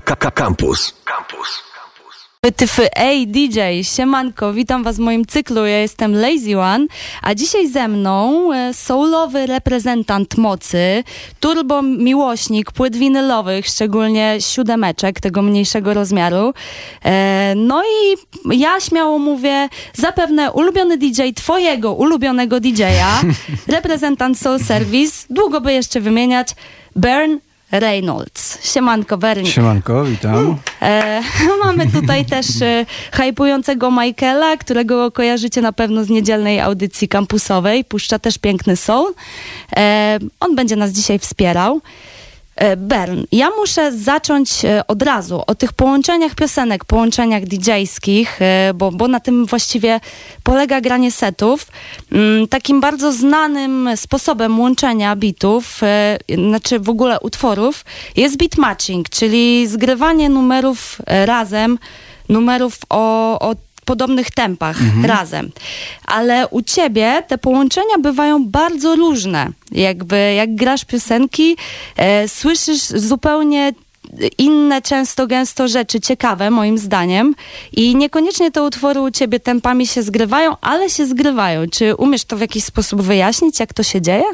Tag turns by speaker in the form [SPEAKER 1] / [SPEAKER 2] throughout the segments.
[SPEAKER 1] Campus. Campus.
[SPEAKER 2] Tyfy, ej DJ, siemanko, witam was w moim cyklu, ja jestem Lazy One, a dzisiaj ze mną e, soulowy reprezentant mocy, turbo miłośnik płyt winylowych, szczególnie siódemeczek tego mniejszego rozmiaru. E, no i ja śmiało mówię, zapewne ulubiony DJ twojego ulubionego DJ-a, reprezentant Soul Service, długo by jeszcze wymieniać, Burn Reynolds. Siemanko, Bernie.
[SPEAKER 3] Siemanko, witam.
[SPEAKER 2] E, mamy tutaj też e, hypującego Michaela, którego kojarzycie na pewno z niedzielnej audycji kampusowej. Puszcza też piękny soul. E, on będzie nas dzisiaj wspierał. E, Bern, ja muszę zacząć e, od razu o tych połączeniach piosenek, połączeniach DJ-skich, e, bo, bo na tym właściwie polega granie setów. Mm, Takim bardzo znanym sposobem łączenia bitów, znaczy w ogóle utworów, jest beat matching, czyli zgrywanie numerów razem, numerów o, o podobnych tempach razem. Ale u ciebie te połączenia bywają bardzo różne. Jakby jak grasz piosenki, e, słyszysz zupełnie inne, często, gęsto rzeczy, ciekawe moim zdaniem i niekoniecznie te utwory u ciebie tempami się zgrywają, ale się zgrywają. Czy umiesz to w jakiś sposób wyjaśnić, jak to się dzieje?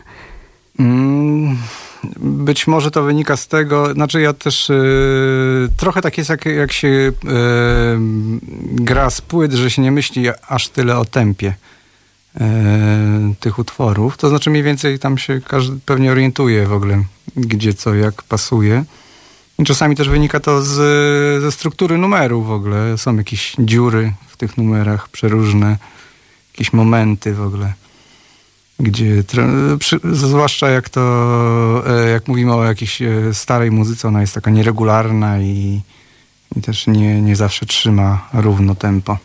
[SPEAKER 3] Mm, być może to wynika z tego, znaczy ja też y, trochę tak jest, jak, jak się y, gra z płyt, że się nie myśli aż tyle o tempie y, tych utworów. To znaczy mniej więcej tam się każdy pewnie orientuje w ogóle, gdzie co, jak pasuje. I czasami też wynika to z, ze struktury numeru w ogóle. Są jakieś dziury w tych numerach przeróżne, jakieś momenty w ogóle gdzie zwłaszcza jak to, e, jak mówimy o jakiejś e, starej muzyce, ona jest taka nieregularna i, i też nie, nie zawsze trzyma równo tempo.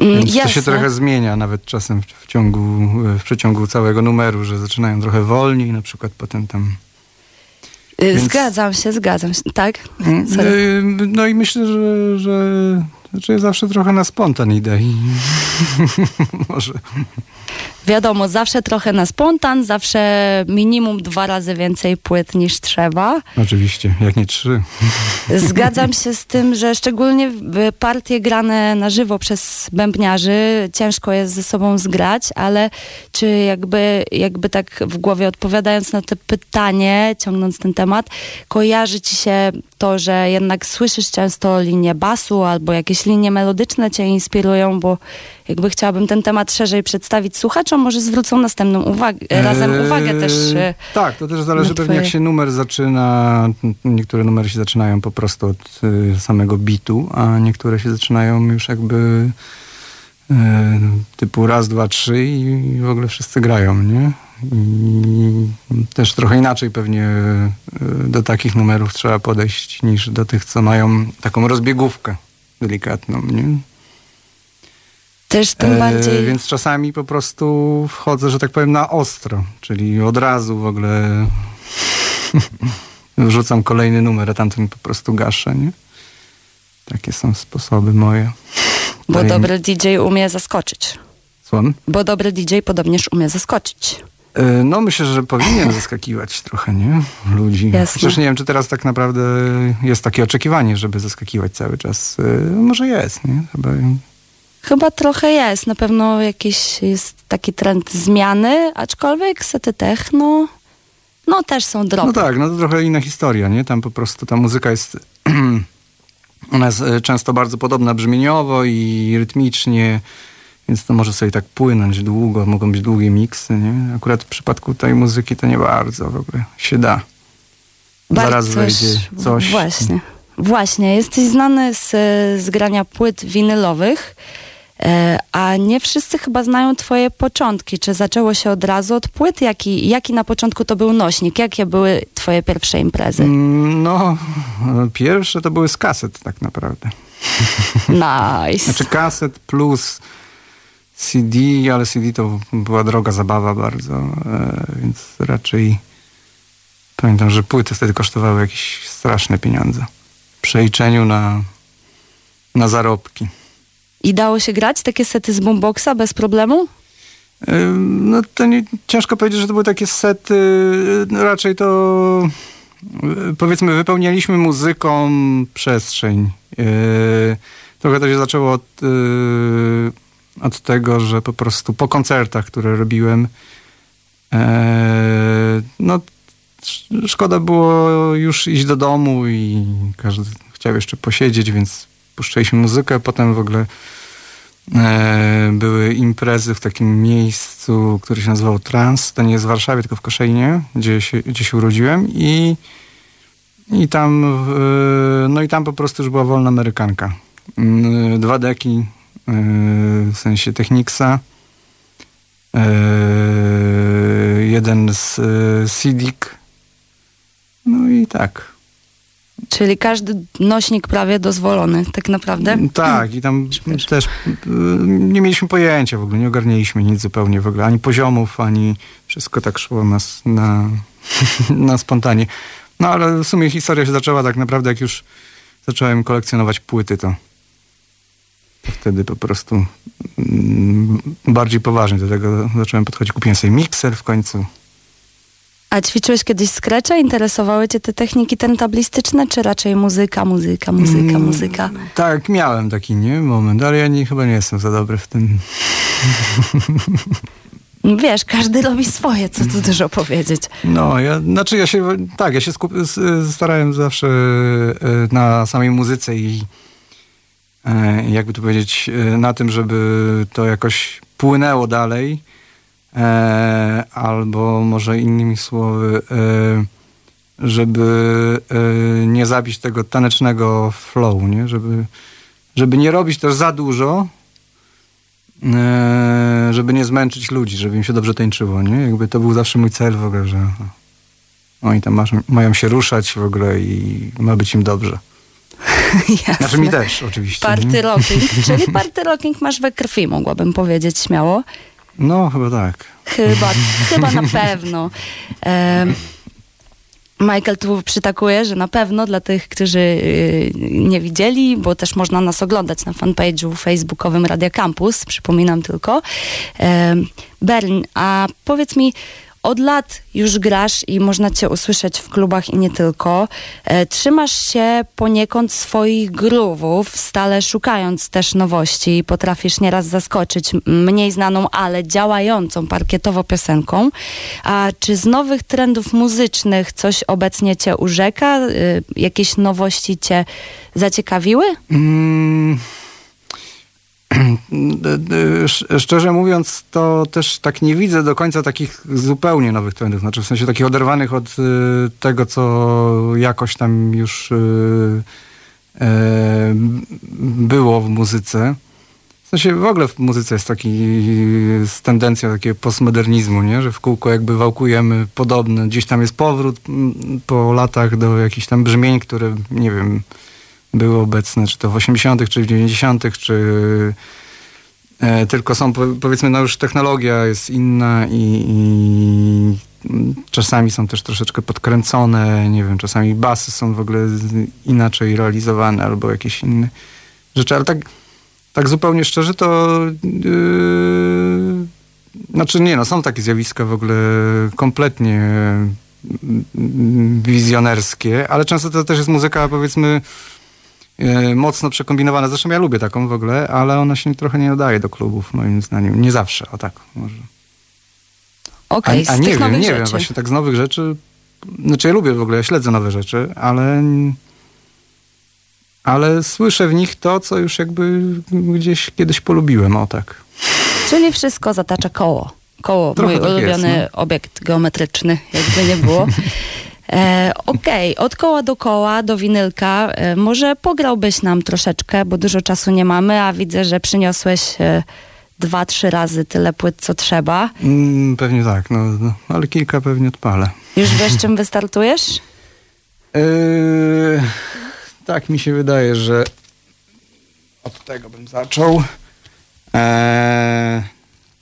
[SPEAKER 2] Mm,
[SPEAKER 3] Więc to się
[SPEAKER 2] jasne.
[SPEAKER 3] trochę zmienia nawet czasem w, w ciągu, e, w przeciągu całego numeru, że zaczynają trochę wolniej, na przykład potem tam...
[SPEAKER 2] Y,
[SPEAKER 3] więc-
[SPEAKER 2] Zgadzam się, zgadzam się. Tak?
[SPEAKER 3] Mm,
[SPEAKER 2] Sorry.
[SPEAKER 3] y, No i myślę, że, że znaczy zawsze trochę na spontan idę i może...
[SPEAKER 2] Wiadomo, zawsze trochę na spontan, zawsze minimum dwa razy więcej płyt niż trzeba.
[SPEAKER 3] Oczywiście, jak nie trzy.
[SPEAKER 2] Zgadzam się z tym, że szczególnie partie grane na żywo przez bębniarzy ciężko jest ze sobą zgrać, ale czy jakby, jakby tak w głowie odpowiadając na to pytanie, ciągnąc ten temat, kojarzy ci się to, że jednak słyszysz często linię basu albo jakieś linie melodyczne cię inspirują, bo jakby chciałabym ten temat szerzej przedstawić słuchaczom, może zwrócą następną uwagę, razem
[SPEAKER 3] Eee,
[SPEAKER 2] uwagę też. e,
[SPEAKER 3] Tak, to też zależy pewnie jak
[SPEAKER 2] twoje-
[SPEAKER 3] się numer zaczyna. Niektóre numery się zaczynają po prostu od y, samego bitu, a niektóre się zaczynają już jakby typu raz, dwa, trzy i w ogóle wszyscy grają, nie? I też trochę inaczej pewnie y, do takich numerów trzeba podejść niż do tych, co mają taką rozbiegówkę delikatną, nie?
[SPEAKER 2] Też tym
[SPEAKER 3] E,
[SPEAKER 2] bardziej...
[SPEAKER 3] Więc czasami po prostu wchodzę, że tak powiem, na ostro, czyli od razu w ogóle wrzucam kolejny numer, a tamten po prostu gaszę, nie? Takie są sposoby moje.
[SPEAKER 2] Bo dobry DJ umie zaskoczyć.
[SPEAKER 3] Słucham?
[SPEAKER 2] Bo dobry DJ podobnież umie zaskoczyć.
[SPEAKER 3] E, No myślę, że powinien zaskakiwać trochę, nie? Ludzi.
[SPEAKER 2] Jasne.
[SPEAKER 3] Chociaż nie wiem, czy teraz tak naprawdę jest takie oczekiwanie, żeby zaskakiwać cały czas. E, Może jest, nie? Chyba
[SPEAKER 2] Chyba trochę jest. Na pewno jakiś jest taki trend zmiany, aczkolwiek sety techno, no też są drobne.
[SPEAKER 3] No tak, no to trochę inna historia, nie? Tam po prostu ta muzyka jest... Ona jest e, często bardzo podobna brzmieniowo i rytmicznie, więc to może sobie tak płynąć długo, mogą być długie miksy, nie? Akurat w przypadku tej muzyki to nie bardzo w ogóle się da. Zaraz wejdzie coś.
[SPEAKER 2] Właśnie. Właśnie. Jesteś znany z, z grania płyt winylowych, e, a nie wszyscy chyba znają twoje początki. Czy zaczęło się od razu od płyt? Jaki, jaki na początku to był nośnik? Jakie były twoje pierwsze imprezy?
[SPEAKER 3] Mm, No, e, pierwsze to były z kaset tak naprawdę.
[SPEAKER 2] Nice.
[SPEAKER 3] Znaczy kaset plus CD, ale CD to była droga zabawa bardzo, e, więc raczej pamiętam, że płyty wtedy kosztowały jakieś straszne pieniądze. W przeliczeniu na, na zarobki.
[SPEAKER 2] I dało się grać takie sety z boomboxa bez problemu?
[SPEAKER 3] No to nie, ciężko powiedzieć, że to były takie sety. No, raczej to powiedzmy, wypełnialiśmy muzyką przestrzeń. Yy, trochę to się zaczęło od, od tego, że po prostu po koncertach, które robiłem, yy, no szkoda było już iść do domu i każdy chciał jeszcze posiedzieć, więc puszczaliśmy muzykę. Potem w ogóle e, były imprezy w takim miejscu, które się nazywało Trans. To nie jest w Warszawie, tylko w Koszalinie, gdzie się, gdzie się urodziłem i i tam, e, no i tam po prostu już była wolna amerykanka. Mm, dwa deki, e, w sensie Technicsa, e, jeden z CDIC, no i tak.
[SPEAKER 2] Czyli każdy nośnik prawie dozwolony, tak naprawdę?
[SPEAKER 3] Tak, i tam też nie mieliśmy pojęcia w ogóle, nie ogarnialiśmy nic zupełnie w ogóle, ani poziomów, ani wszystko tak szło nas na, na spontanie. No ale w sumie historia się zaczęła tak naprawdę, jak już zacząłem kolekcjonować płyty, to, to wtedy po prostu mm, bardziej poważnie do tego zacząłem podchodzić. Kupiłem sobie mikser w końcu.
[SPEAKER 2] A ćwiczyłeś kiedyś scratcha? Interesowały cię te techniki tentablistyczne, czy raczej muzyka, muzyka, muzyka, mm, muzyka?
[SPEAKER 3] Tak, miałem taki nie, moment, ale ja nie, chyba nie jestem za dobry w tym.
[SPEAKER 2] Wiesz, każdy robi swoje, co tu dużo powiedzieć.
[SPEAKER 3] No, ja, znaczy ja się, tak, ja się skup, starałem zawsze e, na samej muzyce i e, jakby to powiedzieć, e, na tym, żeby to jakoś płynęło dalej, albo może innymi słowy, żeby nie zabić tego tanecznego flow, nie? Żeby, żeby nie robić też za dużo, E, żeby nie zmęczyć ludzi, żeby im się dobrze tańczyło, nie? Jakby to był zawsze mój cel w ogóle, że oni tam masz, mają się ruszać w ogóle i ma być im dobrze.
[SPEAKER 2] Jasne.
[SPEAKER 3] Znaczy mi też, oczywiście.
[SPEAKER 2] Party nie? rocking, czyli party rocking masz we krwi, mogłabym powiedzieć śmiało.
[SPEAKER 3] No, chyba tak.
[SPEAKER 2] Chyba, chyba na pewno. Michael tu przytakuje, że na pewno dla tych, którzy y, nie widzieli, bo też można nas oglądać na fanpage'u facebookowym Radia Campus, przypominam tylko. Berlin, a powiedz mi, od lat już grasz i można cię usłyszeć w klubach i nie tylko. E, trzymasz się poniekąd swoich grówów, stale szukając też nowości. Potrafisz nieraz zaskoczyć mniej znaną, ale działającą parkietowo piosenką. A czy z nowych trendów muzycznych coś obecnie cię urzeka? E, jakieś nowości cię zaciekawiły? Mm.
[SPEAKER 3] Szczerze mówiąc, to też tak nie widzę do końca takich zupełnie nowych trendów. Znaczy w sensie takich oderwanych od y, tego, co jakoś tam już y, y, było w muzyce. W sensie w ogóle w muzyce jest taki z tendencja takiego postmodernizmu, nie? że w kółko jakby wałkujemy podobne. Gdzieś tam jest powrót po latach do jakichś tam brzmień, które nie wiem, były obecne, czy to w 80., czy w 90., czy tylko są, powiedzmy, no już technologia jest inna i, i, czasami są też troszeczkę podkręcone, nie wiem, czasami basy są w ogóle inaczej realizowane albo jakieś inne rzeczy, ale tak, tak zupełnie szczerze to yy, znaczy nie, no są takie zjawiska w ogóle kompletnie wizjonerskie, ale często to też jest muzyka, powiedzmy, E, mocno przekombinowana. Zresztą ja lubię taką w ogóle, ale ona się trochę nie nadaje do klubów, moim zdaniem. Nie zawsze, o tak, może.
[SPEAKER 2] Okej, okay,
[SPEAKER 3] a, a nie wiem, nie
[SPEAKER 2] rzeczy.
[SPEAKER 3] wiem, właśnie tak z nowych rzeczy. Znaczy ja lubię w ogóle, ja śledzę nowe rzeczy, ale ale słyszę w nich to, co już jakby gdzieś kiedyś polubiłem, o tak.
[SPEAKER 2] Czyli wszystko zatacza koło. Koło, Trochę mój tak ulubiony jest, no. obiekt geometryczny, jakby nie było. E, Okej, okay. od koła do koła, do winylka. E, może pograłbyś nam troszeczkę, bo dużo czasu nie mamy, a widzę, że przyniosłeś e, dwa, trzy razy tyle płyt, co trzeba.
[SPEAKER 3] Mm, pewnie tak, no, no, ale kilka pewnie odpalę.
[SPEAKER 2] Już wiesz, czym wystartujesz?
[SPEAKER 3] Yy, tak mi się wydaje, że od tego bym zaczął. Eee,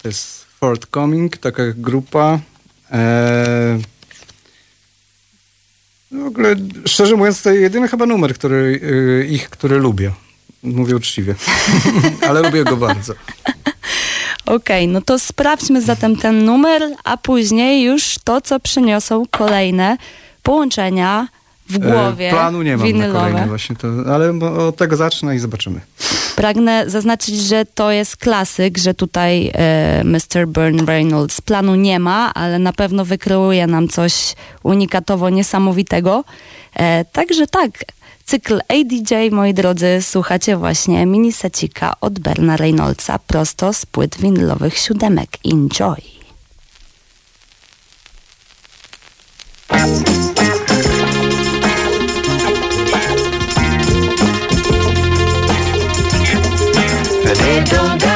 [SPEAKER 3] to jest Forthcoming, taka grupa. Eee, no, w ogóle, szczerze mówiąc, to jedyny chyba numer który, y, ich, który lubię. Mówię uczciwie, ale lubię go bardzo.
[SPEAKER 2] Okej, okay, no to sprawdźmy zatem ten numer, a później już to, co przyniosą kolejne połączenia w
[SPEAKER 3] e,
[SPEAKER 2] głowie.
[SPEAKER 3] E, planu nie mam
[SPEAKER 2] winylowe.
[SPEAKER 3] na kolejne właśnie, to, ale od tego zacznę i zobaczymy.
[SPEAKER 2] Pragnę zaznaczyć, że to jest klasyk, że tutaj e, Mr. Burn Reynolds planu nie ma, ale na pewno wykreuje nam coś unikatowo niesamowitego. E, także tak, cykl ADJ, moi drodzy, słuchacie właśnie minisecika od Berna Reynoldsa prosto z płyt winylowych siódemek. Enjoy!
[SPEAKER 4] don't die.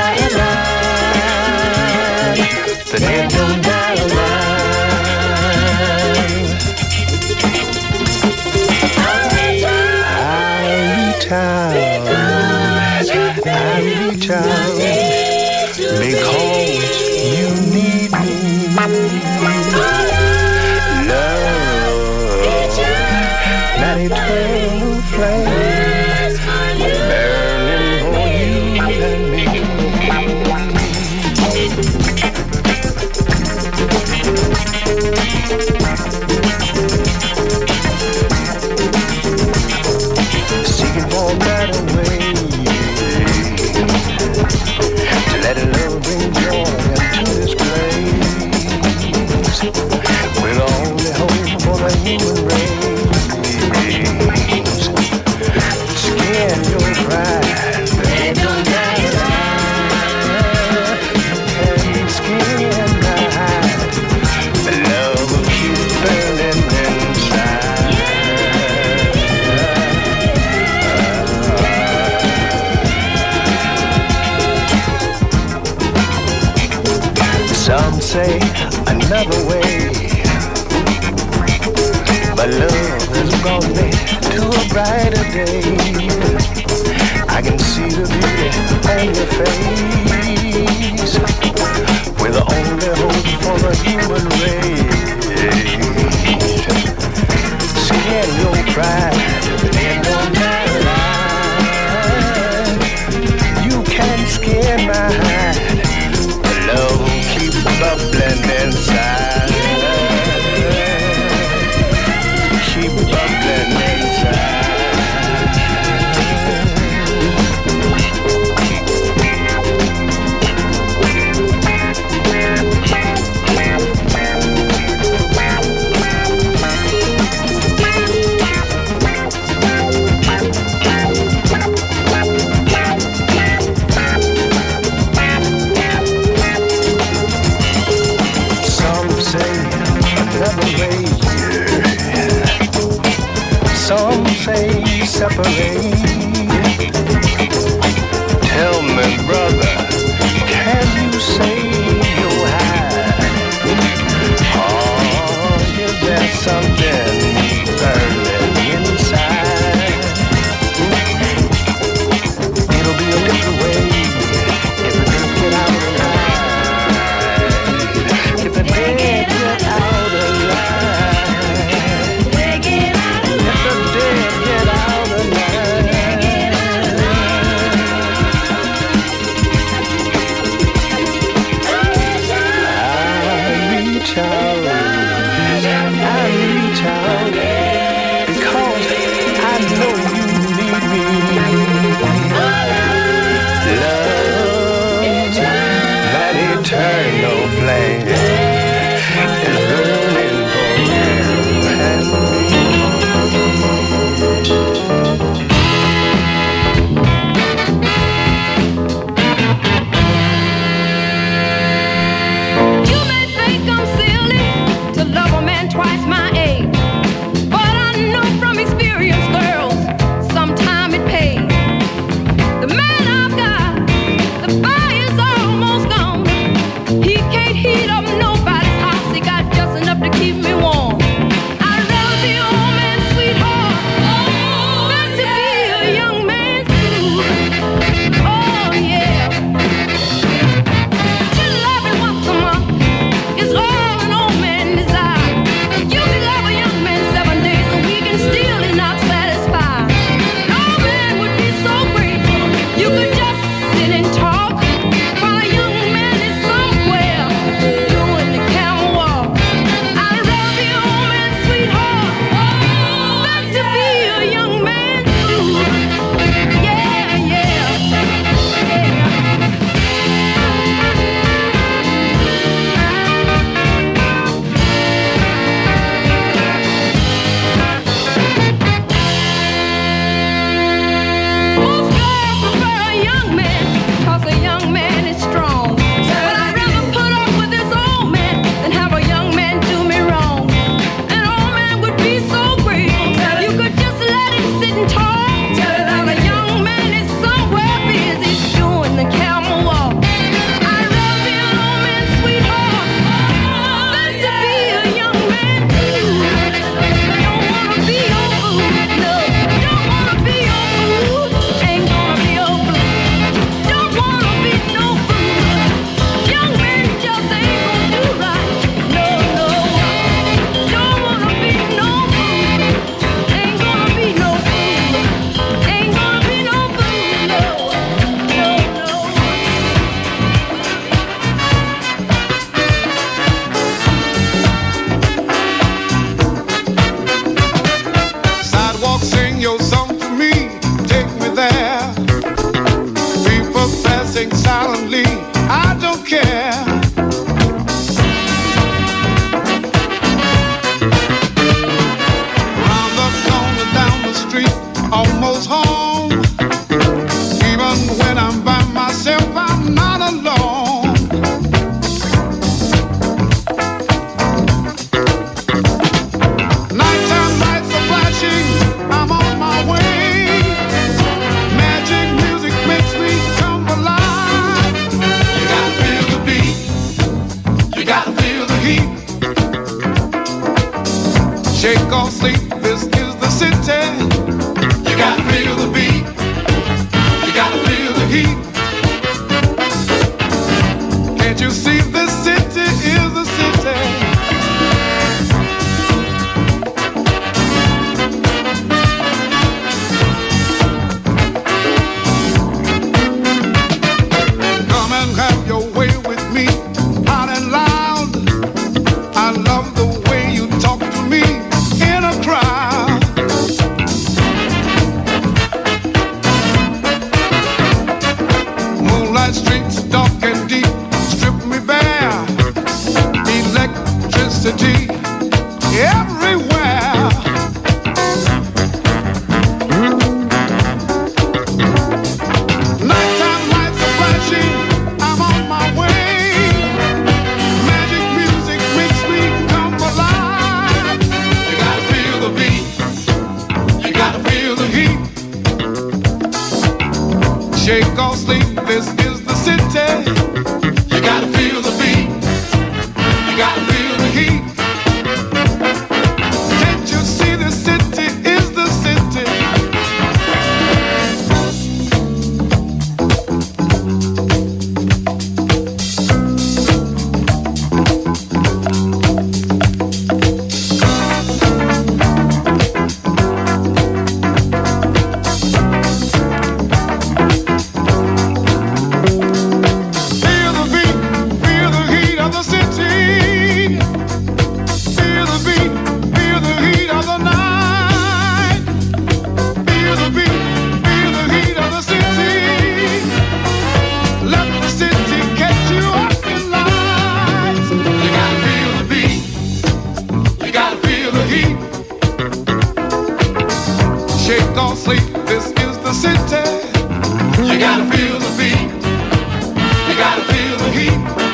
[SPEAKER 4] shake off sleep. This is the city. You gotta feel the the city. You gotta feel the beat. You
[SPEAKER 5] gotta feel the heat.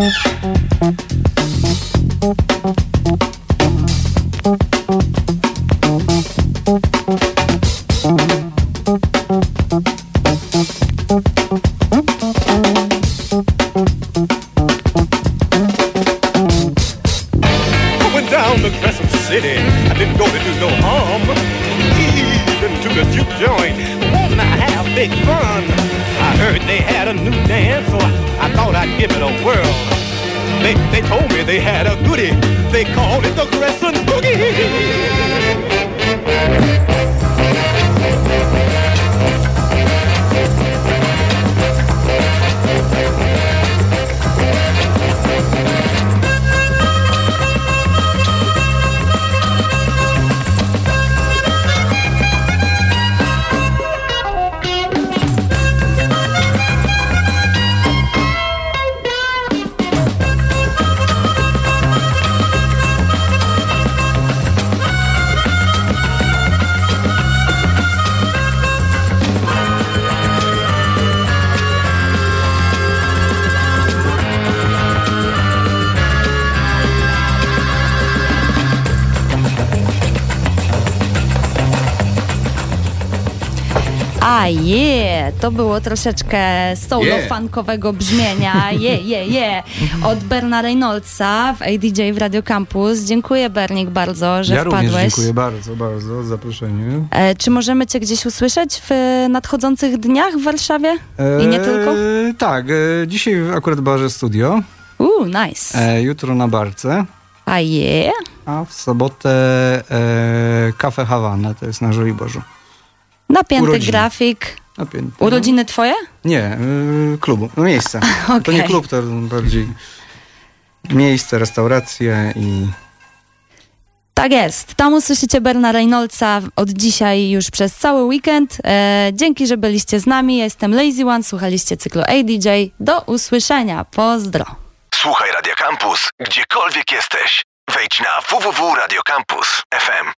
[SPEAKER 6] I
[SPEAKER 2] Je, to było troszeczkę
[SPEAKER 3] Yeah.
[SPEAKER 2] solo-funkowego brzmienia. Je, je, je. Od Berna Reynoldsa w ADJ w Radio Campus. Dziękuję Bernik bardzo, że
[SPEAKER 3] ja również
[SPEAKER 2] wpadłeś.
[SPEAKER 3] dziękuję bardzo, bardzo za zaproszenie.
[SPEAKER 2] E, czy możemy cię gdzieś usłyszeć w e, nadchodzących dniach w Warszawie? I nie tylko?
[SPEAKER 3] Eee, Tak, e, dzisiaj akurat w barze studio,
[SPEAKER 2] Uuu, nice.
[SPEAKER 3] e, jutro na barce,
[SPEAKER 2] A je.
[SPEAKER 3] a w sobotę e, Cafe Havana, to jest na Żoliborzu.
[SPEAKER 2] Napięty
[SPEAKER 3] Urodziny.
[SPEAKER 2] grafik.
[SPEAKER 3] Napięty.
[SPEAKER 2] Urodziny twoje?
[SPEAKER 3] Nie, y, klubu, no miejsce. To nie klub, to bardziej miejsce, restauracje i
[SPEAKER 2] Tak jest. Tam usłyszycie Berna Reynoldsa od dzisiaj już przez cały weekend. E, dzięki, że byliście z nami. Ja jestem Lazy One, słuchaliście cyklu ADJ. Do usłyszenia. Pozdro.
[SPEAKER 1] Słuchaj Radio Campus, gdziekolwiek jesteś. Wejdź na www.radiocampus.fm.